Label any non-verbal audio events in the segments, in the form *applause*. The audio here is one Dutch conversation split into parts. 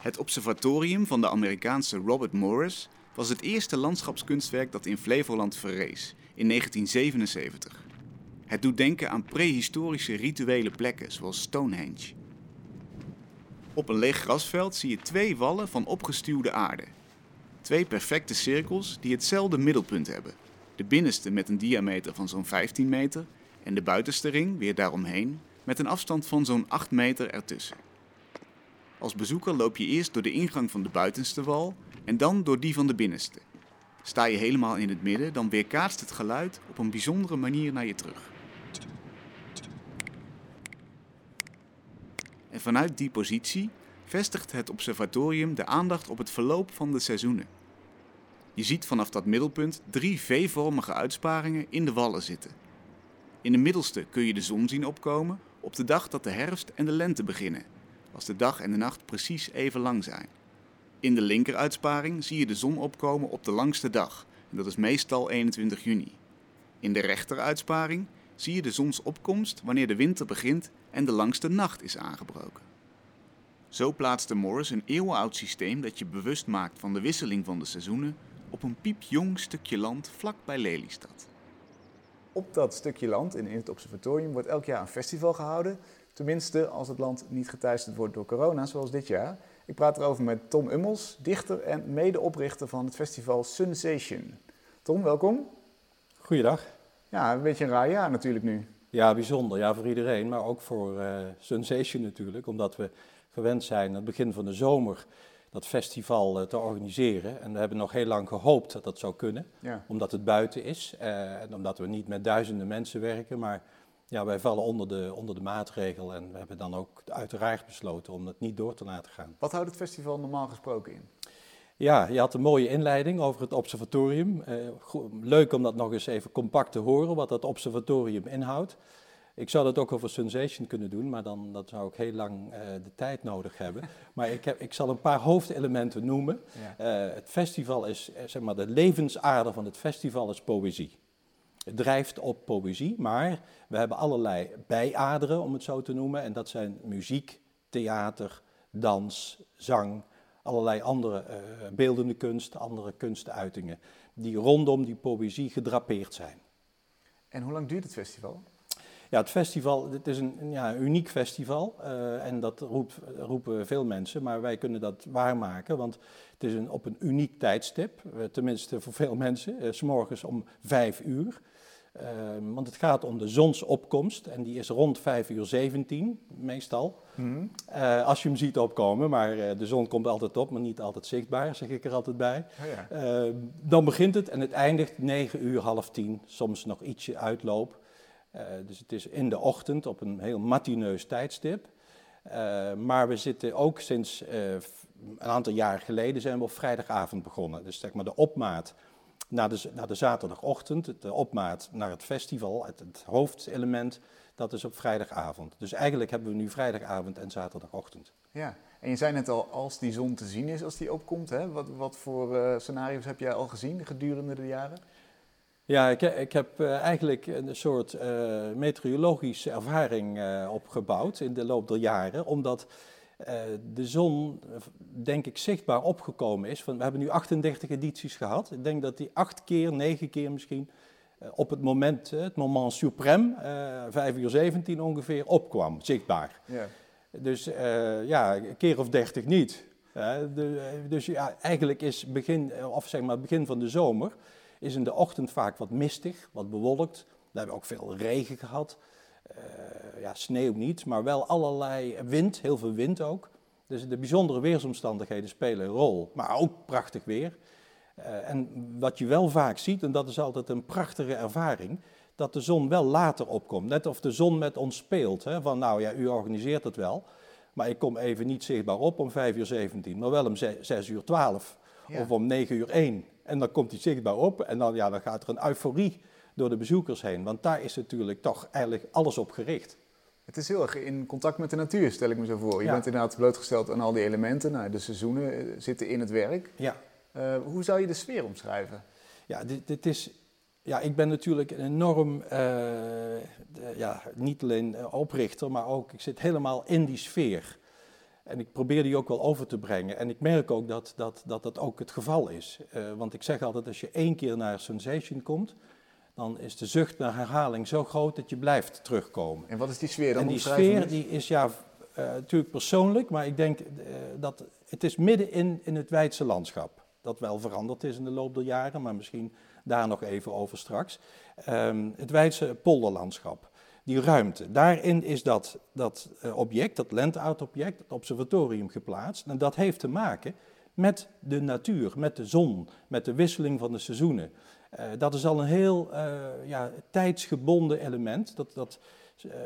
Het observatorium van de Amerikaanse Robert Morris was het eerste landschapskunstwerk dat in Flevoland verrees in 1977. Het doet denken aan prehistorische rituele plekken zoals Stonehenge. Op een leeg grasveld zie je twee wallen van opgestuwde aarde. Twee perfecte cirkels die hetzelfde middelpunt hebben. De binnenste met een diameter van zo'n 15 meter en de buitenste ring weer daaromheen met een afstand van zo'n 8 meter ertussen. Als bezoeker loop je eerst door de ingang van de buitenste wal en dan door die van de binnenste. Sta je helemaal in het midden, dan weerkaatst het geluid op een bijzondere manier naar je terug. En vanuit die positie vestigt het observatorium de aandacht op het verloop van de seizoenen. Je ziet vanaf dat middelpunt drie V-vormige uitsparingen in de wallen zitten. In de middelste kun je de zon zien opkomen op de dag dat de herfst en de lente beginnen, als de dag en de nacht precies even lang zijn. In de linkeruitsparing zie je de zon opkomen op de langste dag, en dat is meestal 21 juni. In de rechteruitsparing zie je de zonsopkomst wanneer de winter begint en de langste nacht is aangebroken. Zo plaatste Morris een eeuwenoud systeem dat je bewust maakt van de wisseling van de seizoenen op een piepjong stukje land vlak bij Lelystad. Op dat stukje land in het observatorium wordt elk jaar een festival gehouden. Tenminste, als het land niet geteisterd wordt door corona, zoals dit jaar. Ik praat erover met Tom Ummels, dichter en medeoprichter van het festival Sensation. Tom, welkom. Goeiedag. Ja, een beetje een raar jaar natuurlijk nu. Ja, bijzonder. Ja, voor iedereen, maar ook voor uh, Sensation natuurlijk. Omdat we gewend zijn aan het begin van de zomer dat festival uh, te organiseren. En we hebben nog heel lang gehoopt dat dat zou kunnen, Ja. omdat het buiten is. uh, en omdat we niet met duizenden mensen werken, maar ja, wij vallen onder de, onder de maatregel. En we hebben dan ook uiteraard besloten om het niet door te laten gaan. Wat houdt het festival normaal gesproken in? Ja, je had een mooie inleiding over het observatorium. Go- leuk om dat nog eens even compact te horen, wat dat observatorium inhoudt. Ik zou dat ook over Sensation kunnen doen, maar dan dat zou ik heel lang uh, de tijd nodig hebben. *laughs* Maar ik, heb, ik zal een paar hoofdelementen noemen. Ja. Uh, het festival is, eh, zeg maar, de levensader van het festival is poëzie. Drijft op poëzie, maar we hebben allerlei bijaderen, om het zo te noemen. En dat zijn muziek, theater, dans, zang, allerlei andere uh, beeldende kunst, andere kunstuitingen, die rondom die poëzie gedrapeerd zijn. En hoe lang duurt het festival? Ja, het festival, het is een ja, een uniek festival uh, en dat roept, roepen veel mensen, maar wij kunnen dat waarmaken, want het is een, op een uniek tijdstip, uh, tenminste voor veel *laughs* mensen, s morgens om vijf uur. Uh, want het gaat om de zonsopkomst en die is rond 5 uur 17 meestal. Mm-hmm. Uh, als je hem ziet opkomen, maar uh, de zon komt altijd op, maar niet altijd zichtbaar, zeg ik er altijd bij. Oh ja. Uh, dan begint het en het eindigt 9 uur, half 10, soms nog ietsje uitloop. dus het is in de ochtend op een heel matineus tijdstip. maar we zitten ook sinds een aantal jaar geleden zijn we op vrijdagavond begonnen. Dus zeg maar de opmaat naar de, de zaterdagochtend, de opmaat naar het festival, het, het, hoofdelement, dat is op vrijdagavond. Dus eigenlijk hebben we nu vrijdagavond en zaterdagochtend. Ja, en je zei net al, als die zon te zien is, als die opkomt, hè? Wat, wat voor uh, scenario's heb jij al gezien gedurende de jaren? Ja, ik, ik heb uh, eigenlijk een soort uh, meteorologische ervaring opgebouwd in de loop der jaren, omdat de zon, denk ik, zichtbaar opgekomen is. Van, we hebben nu 38 edities gehad. Ik denk dat die acht keer, negen keer misschien, uh, op het moment, uh, het moment suprême, 5 uur 17 ongeveer, opkwam, zichtbaar. Yeah. Dus ja, een keer of 30 niet. De, dus ja, eigenlijk is begin, of zeg maar, begin van de zomer, is in de ochtend vaak wat mistig, wat bewolkt. We hebben ook veel regen gehad. Uh, ja, sneeuw niet, maar wel allerlei wind, heel veel wind ook. Dus de bijzondere weersomstandigheden spelen een rol, maar ook prachtig weer. Uh, en wat je wel vaak ziet, en dat is altijd een prachtige ervaring, dat de zon wel later opkomt. Net of de zon met ons speelt. Hè? Van nou ja, u organiseert het wel, maar ik kom even niet zichtbaar op om 5 uur 17, maar wel om 6 uur 12 ja. of om 9 uur 1. En dan komt hij zichtbaar op en dan, ja, dan gaat er een euforie door de bezoekers heen. Want daar is natuurlijk toch eigenlijk alles op gericht. Het is heel erg in contact met de natuur, stel ik me zo voor. Je ja. bent inderdaad blootgesteld aan al die elementen. Nou, de seizoenen zitten in het werk. Ja. Uh, hoe zou je de sfeer omschrijven? Ja, dit, dit is... Ja, ik ben natuurlijk een enorm, uh, de, ja, niet alleen oprichter, maar ook, ik zit helemaal in die sfeer. En ik probeer die ook wel over te brengen. En ik merk ook dat dat, dat, dat ook het geval is. Uh, want ik zeg altijd, als je één keer naar Sensation komt, dan is de zucht naar herhaling zo groot dat je blijft terugkomen. En wat is die sfeer dan? En die sfeer die is ja, uh, natuurlijk persoonlijk, maar ik denk uh, dat het is midden in, in het Weidse landschap. Dat wel veranderd is in de loop der jaren, maar misschien daar nog even over straks. Um, het Weidse polderlandschap die ruimte. Daarin is dat, dat uh, object, dat land-out-object, het observatorium geplaatst. En dat heeft te maken met de natuur, met de zon, met de wisseling van de seizoenen. Uh, dat is al een heel uh, ja, tijdsgebonden element. Dat, dat,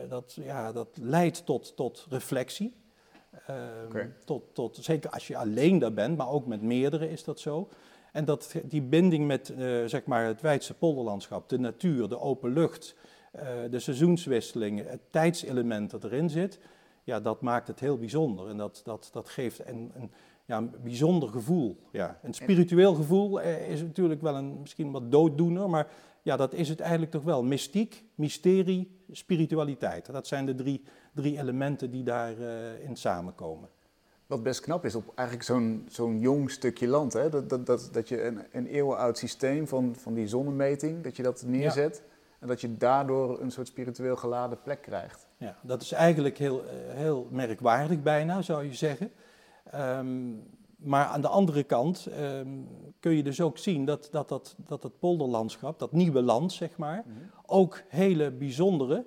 dat, ja, dat leidt tot, tot reflectie. Okay. tot, tot, zeker als je alleen daar bent, maar ook met meerdere is dat zo. En dat, die binding met zeg maar het Weidse polderlandschap, de natuur, de open lucht, de seizoenswisselingen, het tijdselement dat erin zit, ja, dat maakt het heel bijzonder. En dat, dat, dat geeft een, een, ja, een bijzonder gevoel. Ja. Een spiritueel gevoel uh, is natuurlijk wel een misschien wat dooddoener, maar ja, dat is het eigenlijk toch wel. Mystiek, mysterie, spiritualiteit. Dat zijn de drie, drie elementen die daarin uh, in samenkomen. Wat best knap is op eigenlijk zo'n zo'n jong stukje land. Hè? Dat, dat, dat, dat je een, een eeuwenoud systeem van, van die zonnemeting, dat je dat neerzet. Ja. En dat je daardoor een soort spiritueel geladen plek krijgt. Ja, dat is eigenlijk heel, eh, heel merkwaardig bijna, zou je zeggen. Um, maar aan de andere kant um, kun je dus ook zien dat dat, dat, dat het polderlandschap, dat nieuwe land zeg maar, mm -hmm. ook hele bijzondere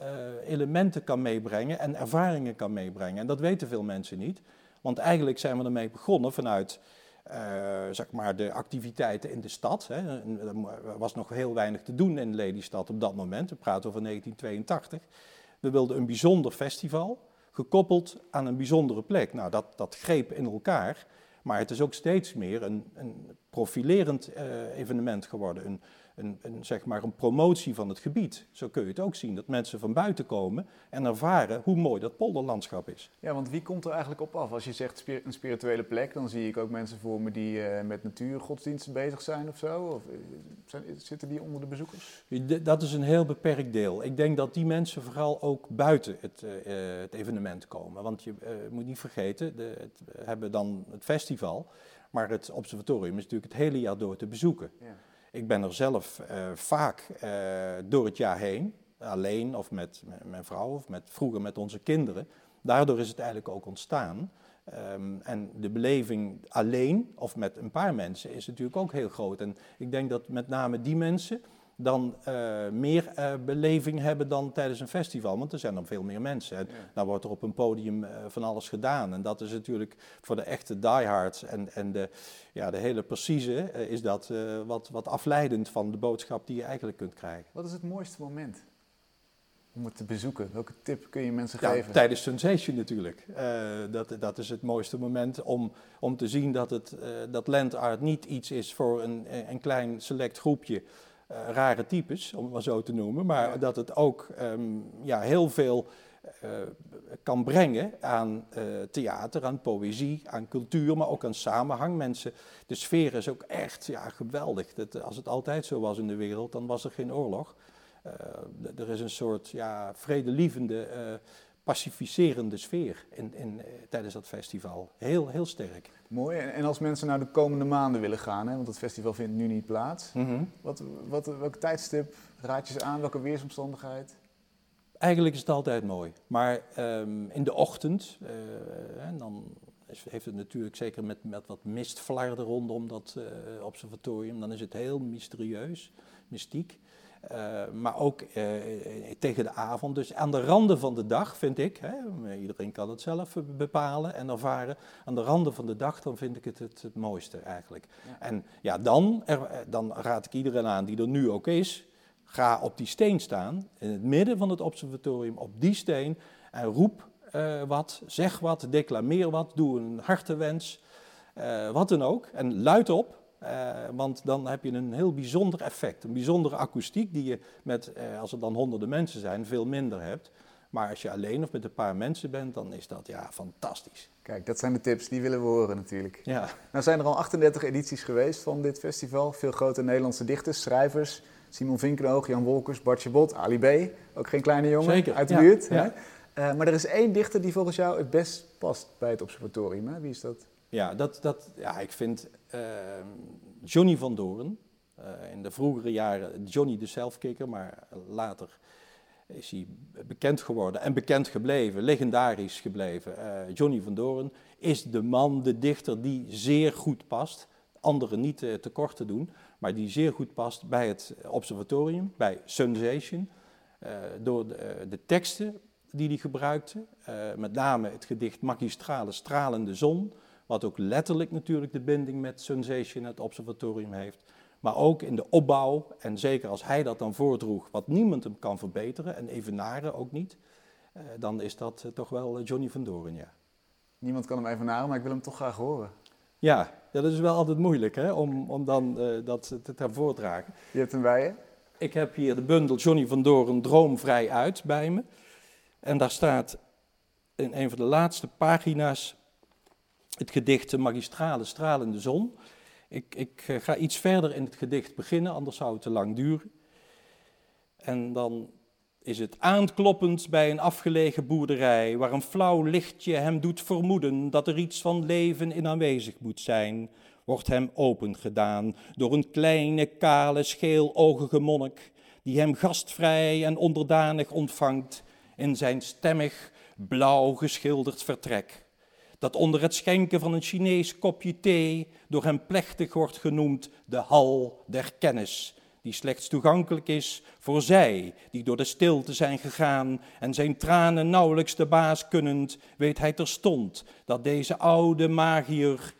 uh, elementen kan meebrengen en ervaringen kan meebrengen. En dat weten veel mensen niet. Want eigenlijk zijn we ermee begonnen vanuit uh, zeg maar de activiteiten in de stad. Hè. Er was nog heel weinig te doen in Lelystad op dat moment. We praten over 1982. We wilden een bijzonder festival, gekoppeld aan een bijzondere plek. Nou, dat, dat greep in elkaar. Maar het is ook steeds meer een, een profilerend uh, evenement geworden. Een, een, een, zeg maar een promotie van het gebied. Zo kun je het ook zien, dat mensen van buiten komen en ervaren hoe mooi dat polderlandschap is. Ja, want wie komt er eigenlijk op af? Als je zegt een spirituele plek, dan zie ik ook mensen voor me die uh, met natuurgodsdiensten bezig zijn of zo. Of, eh, zijn, zitten die onder de bezoekers? Dat is een heel beperkt deel. Ik denk dat die mensen vooral ook buiten het, uh, het evenement komen. Want je moet niet vergeten, de, het, we hebben dan het festival, maar het observatorium is natuurlijk het hele jaar door te bezoeken. Ja. Ik ben er zelf uh, vaak uh, door het jaar heen, alleen of met, mijn vrouw of met, vroeger met onze kinderen. Daardoor is het eigenlijk ook ontstaan. Um, en de beleving alleen of met een paar mensen is natuurlijk ook heel groot. En ik denk dat met name die mensen dan uh, meer uh, beleving hebben dan tijdens een festival. Want er zijn dan veel meer mensen. En ja. dan wordt er op een podium uh, van alles gedaan. En dat is natuurlijk voor de echte diehards en, en de, ja, de hele precieze... is dat wat, wat afleidend van de boodschap die je eigenlijk kunt krijgen. Wat is het mooiste moment om het te bezoeken? Welke tip kun je mensen ja, geven? Tijdens Sensation natuurlijk. dat, dat is het mooiste moment om, om te zien dat, het, dat land art niet iets is voor een, een klein select groepje... Uh, rare types, om het maar zo te noemen, maar dat het ook um, ja, heel veel uh, kan brengen aan uh, theater, aan poëzie, aan cultuur, maar ook aan samenhang. Mensen, de sfeer is ook echt ja, geweldig. Dat, als het altijd zo was in de wereld, dan was er geen oorlog. er is een soort ja, vredelievende pacificerende sfeer in, in, tijdens dat festival. Heel, heel sterk. Mooi. En als mensen nou de komende maanden willen gaan, hè, want het festival vindt nu niet plaats. Mm -hmm. wat, wat, welk tijdstip raad je ze aan? Welke weersomstandigheid? Eigenlijk is het altijd mooi. Maar um, in de ochtend, uh, en dan heeft het natuurlijk zeker met, met wat mistvlarden rondom dat uh, observatorium, dan is het heel mysterieus, mystiek. Uh, maar ook uh, tegen de avond. Dus aan de randen van de dag vind ik, hè, iedereen kan het zelf bepalen en ervaren. Aan de randen van de dag, dan vind ik het het, het mooiste eigenlijk. Ja. En ja, dan, er, dan raad ik iedereen aan die er nu ook is. Ga op die steen staan, in het midden van het observatorium, op die steen. En roep uh, wat, zeg wat, declameer wat, doe een hartewens, wat dan ook. En luid op, uh, want dan heb je een heel bijzonder effect, een bijzondere akoestiek die je met, uh, als er dan honderden mensen zijn, veel minder hebt. Maar als je alleen of met een paar mensen bent, dan is dat ja, fantastisch. Kijk, dat zijn de tips, die willen we horen natuurlijk. Ja. Nou zijn er al 38 edities geweest van dit festival. Veel grote Nederlandse dichters, schrijvers. Simon Vinkenoog, Jan Wolkers, Bartje Bot, Ali B. Ook geen kleine jongen Zeker. uit de ja. buurt. Ja. Eh, maar er is één dichter die volgens jou het best past bij het observatorium. Hè? Wie is dat? Ja, dat, dat, ja ik vind uh, Johnny van Doren, uh, in de vroegere jaren Johnny de Selfkicker, maar later is hij bekend geworden en bekend gebleven, legendarisch gebleven. Uh, Johnny van Doren is de man, de dichter die zeer goed past, anderen niet tekort te doen, maar die zeer goed past bij het observatorium, bij Sensation, door de, de teksten die hij gebruikte. Met name het gedicht Magistrale Stralende Zon, wat ook letterlijk natuurlijk de binding met Sensation, het observatorium, heeft. Maar ook in de opbouw, en zeker als hij dat dan voordroeg, wat niemand hem kan verbeteren, en evenaren ook niet, uh, dan is dat uh, toch wel Johnny van Doren, ja. Niemand kan hem evenaren, maar ik wil hem toch graag horen. Ja, dat is wel altijd moeilijk hè, om, om dan dat te, te voordragen. Je hebt hem bij je? Ik heb hier de bundel Johnny van Doren Droomvrij uit bij me. En daar staat in een van de laatste pagina's het gedicht De Magistrale Stralende Zon. Ik, ik eh, ga iets verder in het gedicht beginnen, anders zou het te lang duren. En dan is het aankloppend bij een afgelegen boerderij, waar een flauw lichtje hem doet vermoeden dat er iets van leven in aanwezig moet zijn, wordt hem opengedaan door een kleine, kale, scheeloogige monnik, die hem gastvrij en onderdanig ontvangt in zijn stemmig blauw geschilderd vertrek. Dat onder het schenken van een Chinees kopje thee door hem plechtig wordt genoemd de hal der kennis, die slechts toegankelijk is voor zij die door de stilte zijn gegaan en zijn tranen nauwelijks de baas kunnend, weet hij terstond dat deze oude magier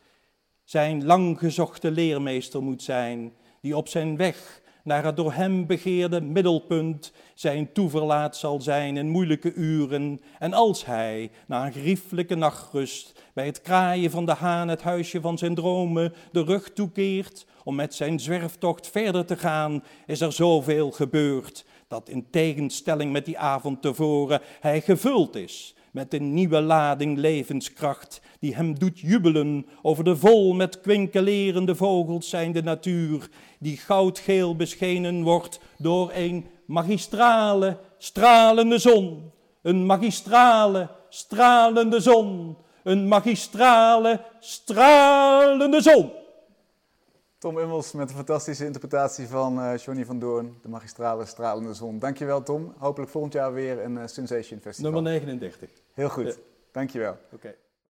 zijn lang gezochte leermeester moet zijn, die op zijn weg naar het door hem begeerde middelpunt zijn toeverlaat zal zijn in moeilijke uren. En als hij, na een grieflijke nachtrust, bij het kraaien van de haan het huisje van zijn dromen de rug toekeert om met zijn zwerftocht verder te gaan, is er zoveel gebeurd dat in tegenstelling met die avond tevoren hij gevuld is met een nieuwe lading levenskracht die hem doet jubelen over de vol met kwinkelerende vogels zijnde natuur, die goudgeel beschenen wordt door een magistrale, stralende zon. Een magistrale, stralende zon. Een magistrale, stralende zon. Tom Ummels met een fantastische interpretatie van uh, Johnny van Doorn, de magistrale stralende zon. Dankjewel Tom. Hopelijk volgend jaar weer een uh, Sensation Festival. Nummer 39. Heel goed. Ja. Dankjewel. Oké. Okay.